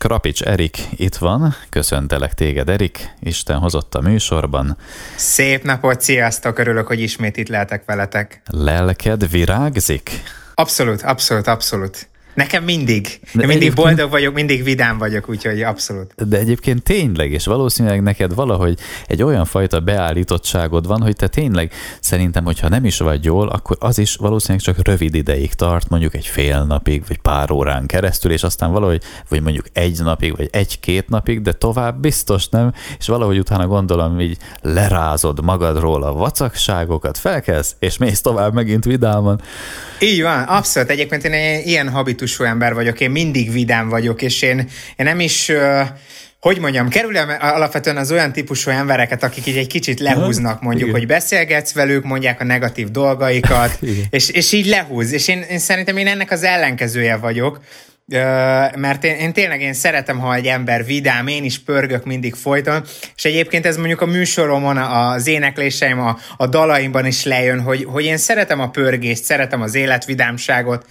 Krapics Erik itt van. Köszöntelek téged, Erik. Isten hozott a műsorban. Szép napot, sziasztok! Örülök, hogy ismét itt lehetek veletek. Lelked virágzik? Abszolút, abszolút, abszolút. Nekem mindig. De Én mindig boldog vagyok, mindig vidám vagyok, úgyhogy abszolút. De egyébként tényleg, és valószínűleg neked valahogy egy olyan fajta beállítottságod van, hogy te tényleg szerintem, hogyha nem is vagy jól, akkor az is valószínűleg csak rövid ideig tart, mondjuk egy fél napig, vagy pár órán keresztül, és aztán valahogy, vagy mondjuk egy napig, vagy egy-két napig, de tovább biztos nem, és valahogy utána gondolom, így lerázod magadról a vacakságokat, felkelsz, és mész tovább megint vidáman. Így van, abszolút. Egyébként én ilyen habitusú ember vagyok, én mindig vidám vagyok, és én, én nem is hogy mondjam, kerülem alapvetően az olyan típusú embereket, akik így egy kicsit lehúznak, mondjuk, Igen. hogy beszélgetsz velük, mondják a negatív dolgaikat, és, és így lehúz. És én, én szerintem én ennek az ellenkezője vagyok, mert én, én tényleg én szeretem, ha egy ember vidám, én is pörgök mindig folyton, és egyébként ez mondjuk a műsoromon, az énekléseim, a, a dalaimban is lejön, hogy, hogy én szeretem a pörgést, szeretem az életvidámságot,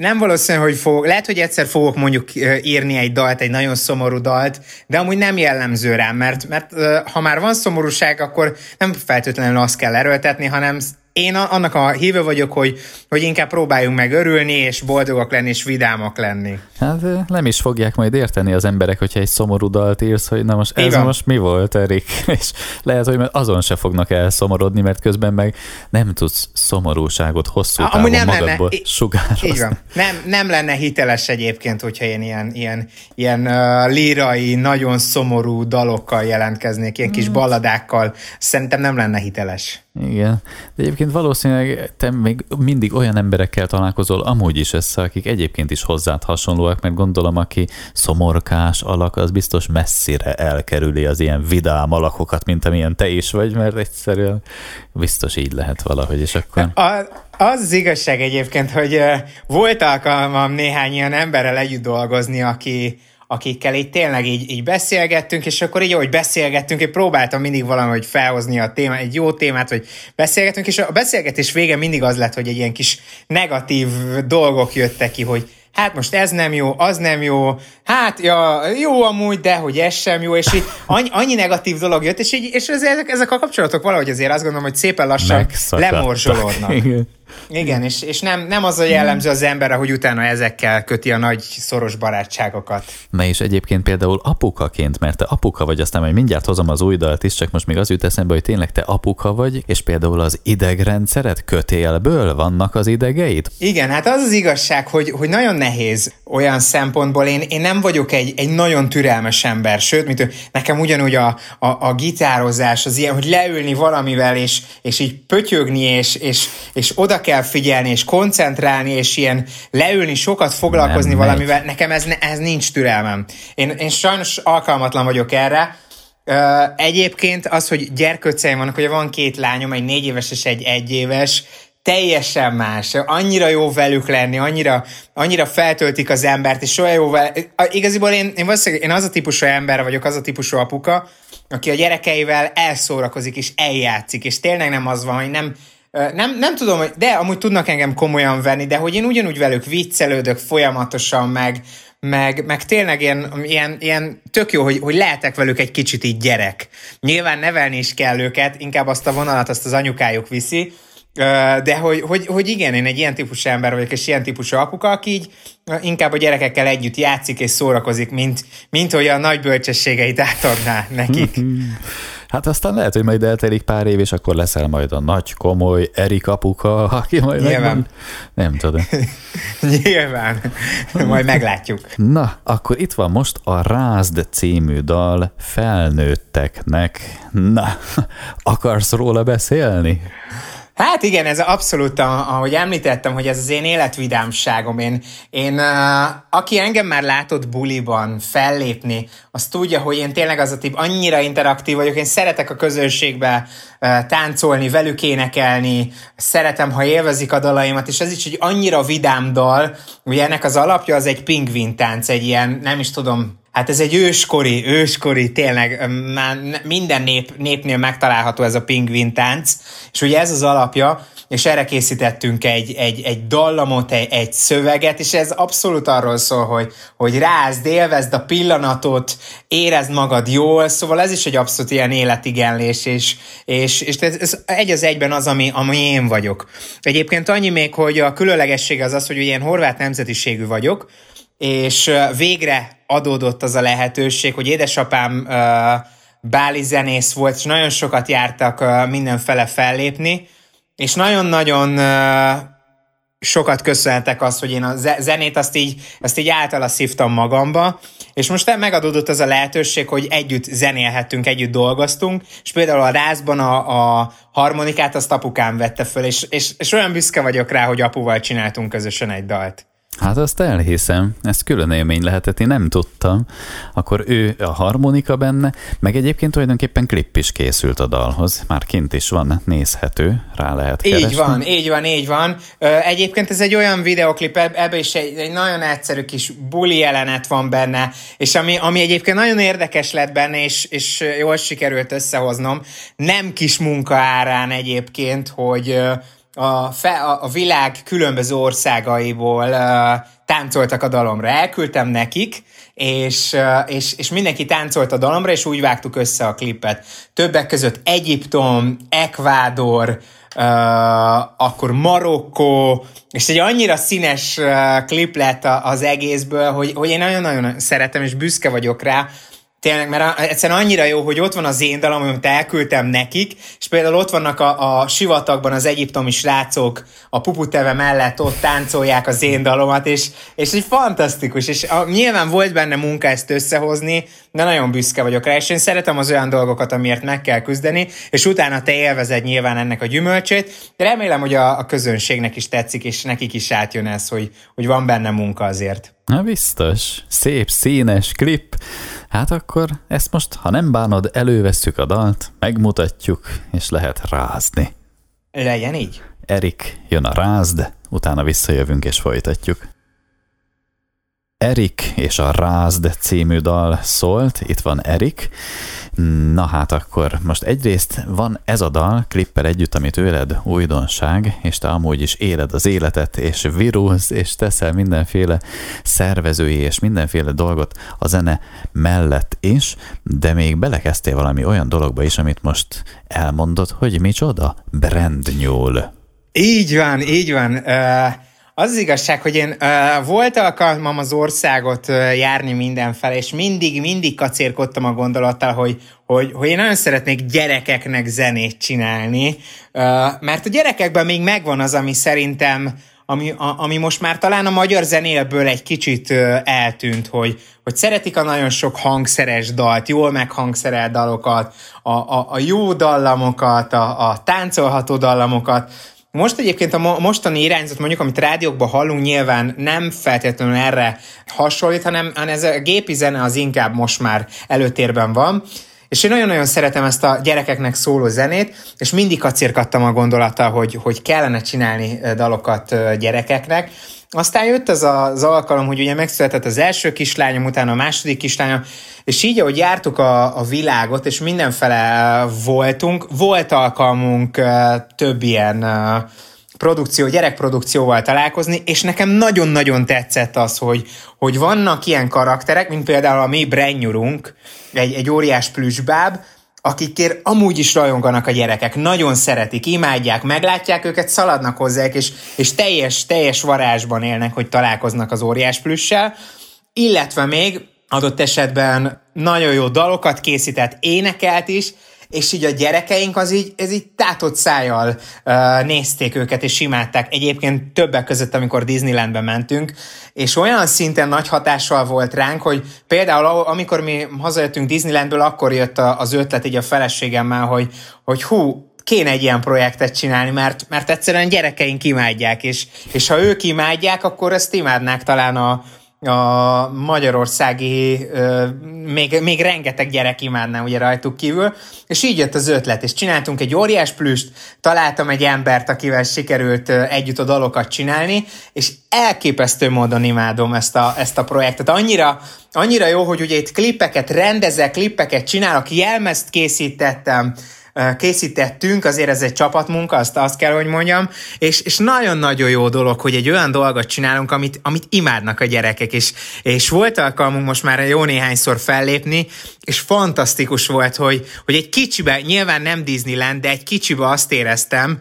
nem valószínű, hogy fogok, lehet, hogy egyszer fogok mondjuk írni egy dalt, egy nagyon szomorú dalt, de amúgy nem jellemző rám, mert, mert ha már van szomorúság, akkor nem feltétlenül azt kell erőltetni, hanem én annak a hívő vagyok, hogy, hogy inkább próbáljunk meg örülni, és boldogak lenni, és vidámak lenni. Hát nem is fogják majd érteni az emberek, hogyha egy szomorú dalt írsz, hogy na most ez Igen. most mi volt, Erik? És lehet, hogy azon se fognak elszomorodni, mert közben meg nem tudsz szomorúságot hosszú távon nem magadból lenne, sugározni. Így van. Nem, nem lenne hiteles egyébként, hogyha én ilyen, ilyen, ilyen uh, lírai, nagyon szomorú dalokkal jelentkeznék, ilyen kis mm. balladákkal. Szerintem nem lenne hiteles. Igen. De egyébként valószínűleg te még mindig olyan emberekkel találkozol amúgy is össze, akik egyébként is hozzád hasonlóak, mert gondolom, aki szomorkás alak, az biztos messzire elkerüli az ilyen vidám alakokat, mint amilyen te is vagy, mert egyszerűen biztos így lehet valahogy, és akkor... A, az az igazság egyébként, hogy volt alkalmam néhány ilyen emberrel együtt dolgozni, aki, akikkel így tényleg így, így beszélgettünk, és akkor így, ahogy beszélgettünk, én próbáltam mindig valahogy felhozni a téma, egy jó témát, hogy beszélgettünk, és a beszélgetés vége mindig az lett, hogy egy ilyen kis negatív dolgok jöttek ki, hogy hát most ez nem jó, az nem jó, hát ja, jó amúgy, de hogy ez sem jó, és így annyi, annyi negatív dolog jött, és, így, és ezek, ezek a kapcsolatok valahogy azért azt gondolom, hogy szépen lassan lemorzsolódnak. Igen. Igen, és, és nem, nem az a jellemző az emberre, hogy utána ezekkel köti a nagy szoros barátságokat. Na és egyébként például apukaként, mert te apuka vagy, aztán majd mindjárt hozom az új dalt is, csak most még az jut eszembe, hogy tényleg te apuka vagy, és például az idegrendszeret kötélből vannak az idegeid? Igen, hát az az igazság, hogy, hogy nagyon nehéz olyan szempontból. Én, én nem vagyok egy, egy nagyon türelmes ember, sőt, mint nekem ugyanúgy a, a, a gitározás, az ilyen, hogy leülni valamivel, és, és így pötyögni, és, és, és oda kell figyelni, és koncentrálni, és ilyen leülni, sokat foglalkozni nem valamivel, megy. nekem ez, ez nincs türelmem. Én, én sajnos alkalmatlan vagyok erre, egyébként az, hogy gyerkőceim vannak, hogy van két lányom, egy négy éves és egy egy éves, teljesen más. Annyira jó velük lenni, annyira, annyira feltöltik az embert, és olyan jó vel... Igaziból én, én valószínűleg én az a típusú ember vagyok, az a típusú apuka, aki a gyerekeivel elszórakozik és eljátszik, és tényleg nem az van, hogy nem, nem, nem tudom, hogy, de amúgy tudnak engem komolyan venni, de hogy én ugyanúgy velük viccelődök folyamatosan, meg, meg, meg tényleg ilyen, ilyen, ilyen tök jó, hogy, hogy lehetek velük egy kicsit így gyerek. Nyilván nevelni is kell őket, inkább azt a vonalat azt az anyukájuk viszi, de hogy, hogy, hogy igen, én egy ilyen típusú ember vagyok, és ilyen típusú apuka, aki így inkább a gyerekekkel együtt játszik és szórakozik, mint, mint hogy a nagy bölcsességeit átadná nekik. Hát aztán lehet, hogy majd eltelik pár év, és akkor leszel majd a nagy, komoly Erik apuka, aki majd Nyilván. Megmond, nem tudom. Nyilván. Majd meglátjuk. Na, akkor itt van most a Rázd című dal felnőtteknek. Na, akarsz róla beszélni? Hát igen, ez abszolút, ahogy említettem, hogy ez az én életvidámságom. Én, én aki engem már látott buliban fellépni, az tudja, hogy én tényleg az a tip, annyira interaktív vagyok, én szeretek a közönségbe táncolni, velük énekelni, szeretem, ha élvezik a dalaimat, és ez is egy annyira vidám dal, ugye ennek az alapja az egy pingvin tánc, egy ilyen, nem is tudom, Hát ez egy őskori, őskori, tényleg már minden nép, népnél megtalálható ez a pingvin tánc, és ugye ez az alapja, és erre készítettünk egy, egy, egy dallamot, egy, egy szöveget, és ez abszolút arról szól, hogy, hogy rázd, élvezd a pillanatot, érezd magad jól, szóval ez is egy abszolút ilyen életigenlés, és, és, és ez, ez egy az egyben az, ami, ami én vagyok. Egyébként annyi még, hogy a különlegessége az az, hogy ilyen horvát nemzetiségű vagyok, és végre adódott az a lehetőség, hogy édesapám báli zenész volt, és nagyon sokat jártak mindenfele fellépni, és nagyon-nagyon sokat köszönhetek azt, hogy én a zenét azt így, azt így általa szívtam magamba, és most megadódott az a lehetőség, hogy együtt zenélhettünk, együtt dolgoztunk, és például a rázban a, a harmonikát azt apukám vette föl, és, és, és olyan büszke vagyok rá, hogy apuval csináltunk közösen egy dalt. Hát azt elhiszem, ez külön élmény lehetett, én nem tudtam. Akkor ő a harmonika benne, meg egyébként tulajdonképpen klip is készült a dalhoz, már kint is van, nézhető, rá lehet keresni. Így van, így van, így van. Egyébként ez egy olyan videoklip, ebbe is egy, egy nagyon egyszerű kis buli jelenet van benne, és ami, ami egyébként nagyon érdekes lett benne, és, és jól sikerült összehoznom, nem kis munka árán egyébként, hogy a, fe, a, a világ különböző országaiból uh, táncoltak a dalomra. Elküldtem nekik, és, uh, és, és mindenki táncolt a dalomra, és úgy vágtuk össze a klipet. Többek között Egyiptom, Ekvádor, uh, akkor Marokkó, és egy annyira színes uh, klip lett az egészből, hogy, hogy én nagyon-nagyon szeretem, és büszke vagyok rá, Tényleg, mert egyszerűen annyira jó, hogy ott van az én dalom, amit elküldtem nekik, és például ott vannak a, a sivatagban az egyiptomi srácok a puputeve mellett, ott táncolják az én dalomat, és, és egy fantasztikus, és a, nyilván volt benne munka ezt összehozni, de nagyon büszke vagyok rá, és én szeretem az olyan dolgokat, amiért meg kell küzdeni, és utána te élvezed nyilván ennek a gyümölcsét, de remélem, hogy a, a közönségnek is tetszik, és nekik is átjön ez, hogy, hogy van benne munka azért. Na biztos. Szép, színes klip. Hát akkor ezt most, ha nem bánod, elővesszük a dalt, megmutatjuk, és lehet rázni. Legyen így. Erik, jön a rázd, utána visszajövünk és folytatjuk. Erik és a Rázd című dal szólt, itt van Erik. Na hát akkor most egyrészt van ez a dal klippel együtt, amit őled újdonság, és te amúgy is éled az életet, és virulsz, és teszel mindenféle szervezői és mindenféle dolgot a zene mellett is, de még belekezdtél valami olyan dologba is, amit most elmondod, hogy micsoda? Brand new. Így van, így van. Uh... Az, az igazság, hogy én uh, volt alkalmam az országot uh, járni mindenfel, és mindig, mindig kacérkodtam a gondolattal, hogy, hogy, hogy én nagyon szeretnék gyerekeknek zenét csinálni, uh, mert a gyerekekben még megvan az, ami szerintem, ami, a, ami most már talán a magyar zenélből egy kicsit uh, eltűnt, hogy, hogy szeretik a nagyon sok hangszeres dalt, jól meghangszerelt dalokat, a, a, a jó dallamokat, a, a táncolható dallamokat, most egyébként a mostani irányzat, mondjuk, amit rádiókban hallunk, nyilván nem feltétlenül erre hasonlít, hanem, hanem ez a gépi zene az inkább most már előtérben van. És én nagyon-nagyon szeretem ezt a gyerekeknek szóló zenét, és mindig kacérkattam a gondolata, hogy, hogy kellene csinálni dalokat gyerekeknek. Aztán jött az az alkalom, hogy ugye megszületett az első kislányom, utána a második kislányom, és így, ahogy jártuk a, a világot, és mindenfele voltunk, volt alkalmunk több ilyen produkció, gyerekprodukcióval találkozni, és nekem nagyon-nagyon tetszett az, hogy, hogy vannak ilyen karakterek, mint például a mi Brennyurunk, egy, egy óriás plüsbáb, akikért amúgy is rajonganak a gyerekek, nagyon szeretik, imádják, meglátják őket, szaladnak hozzájuk, és, és teljes, teljes varázsban élnek, hogy találkoznak az óriás plüssel, illetve még adott esetben nagyon jó dalokat készített, énekelt is, és így a gyerekeink az így, ez így tátott szájjal uh, nézték őket, és imádták. Egyébként többek között, amikor Disneylandbe mentünk, és olyan szinten nagy hatással volt ránk, hogy például amikor mi hazajöttünk Disneylandből, akkor jött az ötlet így a feleségemmel, hogy, hogy hú, kéne egy ilyen projektet csinálni, mert, mert egyszerűen gyerekeink imádják, és, és ha ők imádják, akkor ezt imádnák talán a, a magyarországi, még, még rengeteg gyerek imádná ugye rajtuk kívül, és így jött az ötlet, és csináltunk egy óriás plüst, találtam egy embert, akivel sikerült együtt a dalokat csinálni, és elképesztő módon imádom ezt a, ezt a projektet. Annyira, annyira jó, hogy ugye itt klippeket rendezek, klippeket csinálok, jelmezt készítettem, készítettünk, azért ez egy csapatmunka, azt, azt kell, hogy mondjam, és, és nagyon-nagyon jó dolog, hogy egy olyan dolgot csinálunk, amit, amit imádnak a gyerekek, és, és volt alkalmunk most már jó néhányszor fellépni, és fantasztikus volt, hogy, hogy egy kicsibe, nyilván nem Disneyland, de egy kicsibe azt éreztem,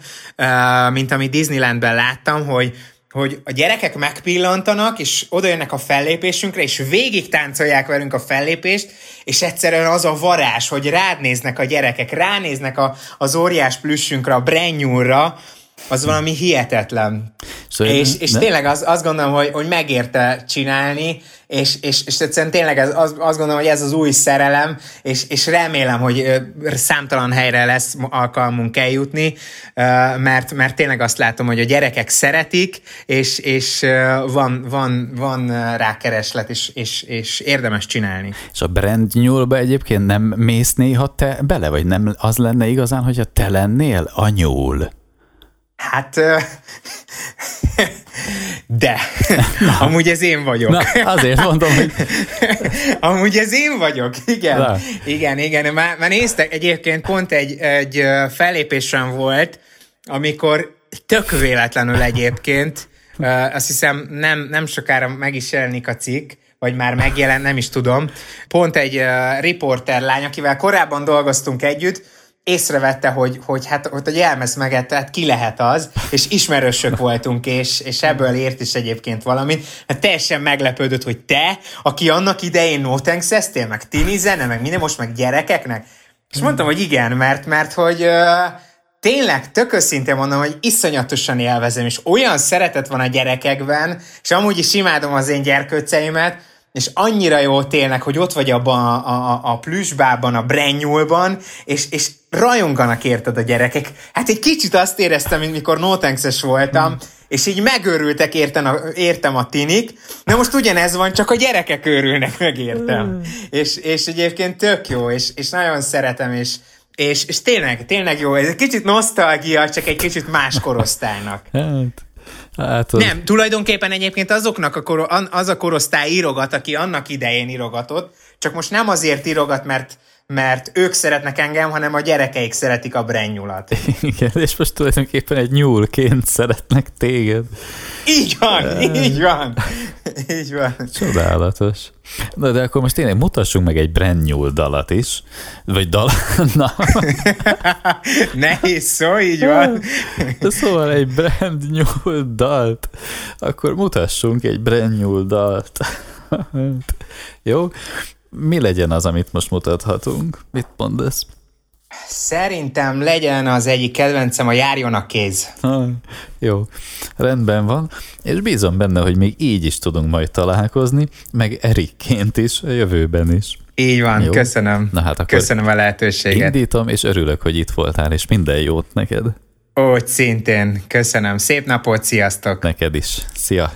mint amit Disneylandben láttam, hogy, hogy a gyerekek megpillantanak, és oda jönnek a fellépésünkre, és végig táncolják velünk a fellépést, és egyszerűen az a varázs, hogy rád néznek a gyerekek, ránéznek a, az óriás plüssünkre, a brenyúra, az valami hihetetlen. Szóval és, és tényleg az, azt gondolom, hogy, hogy megérte csinálni, és, és, és egyszerűen tényleg ez, az, azt gondolom, hogy ez az új szerelem, és, és remélem, hogy számtalan helyre lesz alkalmunk eljutni, mert, mert tényleg azt látom, hogy a gyerekek szeretik, és, és van, van, van rá kereslet, és, és, és érdemes csinálni. És a brand nyúlba egyébként nem mész néha te bele, vagy nem az lenne igazán, hogy a te lennél a nyúl? Hát, de, Na. amúgy ez én vagyok. Na, azért mondom, hogy... amúgy ez én vagyok, igen. Na. Igen, igen. Már, már néztek, egyébként pont egy, egy fellépésem volt, amikor tök véletlenül egyébként, azt hiszem nem, nem sokára meg is jelenik a cikk, vagy már megjelent, nem is tudom. Pont egy riporter lány, akivel korábban dolgoztunk együtt, észrevette, hogy, hogy hát hogy a jelmez meget, tehát ki lehet az, és ismerősök voltunk, és, és ebből ért is egyébként valamit. Hát teljesen meglepődött, hogy te, aki annak idején no thanks meg tini zene, meg minden, most meg gyerekeknek. És mondtam, hogy igen, mert, mert hogy uh, tényleg tök őszintén mondom, hogy iszonyatosan élvezem, és olyan szeretet van a gyerekekben, és amúgy is imádom az én gyerkőceimet, és annyira jó tényleg, hogy ott vagy abban a, a, a plüsbában, a brenyulban, és, és rajonganak érted a gyerekek. Hát egy kicsit azt éreztem, mint mikor no voltam, mm. és így megőrültek értem a, értem a tinik, de most ugyanez van, csak a gyerekek őrülnek meg értem. Mm. És, és egyébként tök jó, és, és nagyon szeretem, és, és, és tényleg, tényleg jó. Ez egy kicsit nosztalgia, csak egy kicsit más korosztálynak. Hát. Hát. Nem, tulajdonképpen egyébként azoknak a kor, az a korosztály írogat, aki annak idején írogatott, csak most nem azért írogat, mert mert ők szeretnek engem, hanem a gyerekeik szeretik a brennyulat. Igen, és most tulajdonképpen egy nyúlként szeretnek téged. Így van, így van. Így van. Csodálatos. Na de akkor most tényleg mutassunk meg egy brand dalat is. Vagy dal... Na. Nehéz szó, így van. Szóval egy brand dalt. Akkor mutassunk egy brand dalt. Jó? Mi legyen az, amit most mutathatunk? Mit mondasz? Szerintem legyen az egyik kedvencem a Járjon a kéz. Ha, jó, rendben van, és bízom benne, hogy még így is tudunk majd találkozni, meg Erikként is, a jövőben is. Így van, jó? köszönöm. Na hát akkor köszönöm a lehetőséget. Indítom, és örülök, hogy itt voltál, és minden jót neked. Úgy szintén, köszönöm. Szép napot, sziasztok! Neked is. Szia!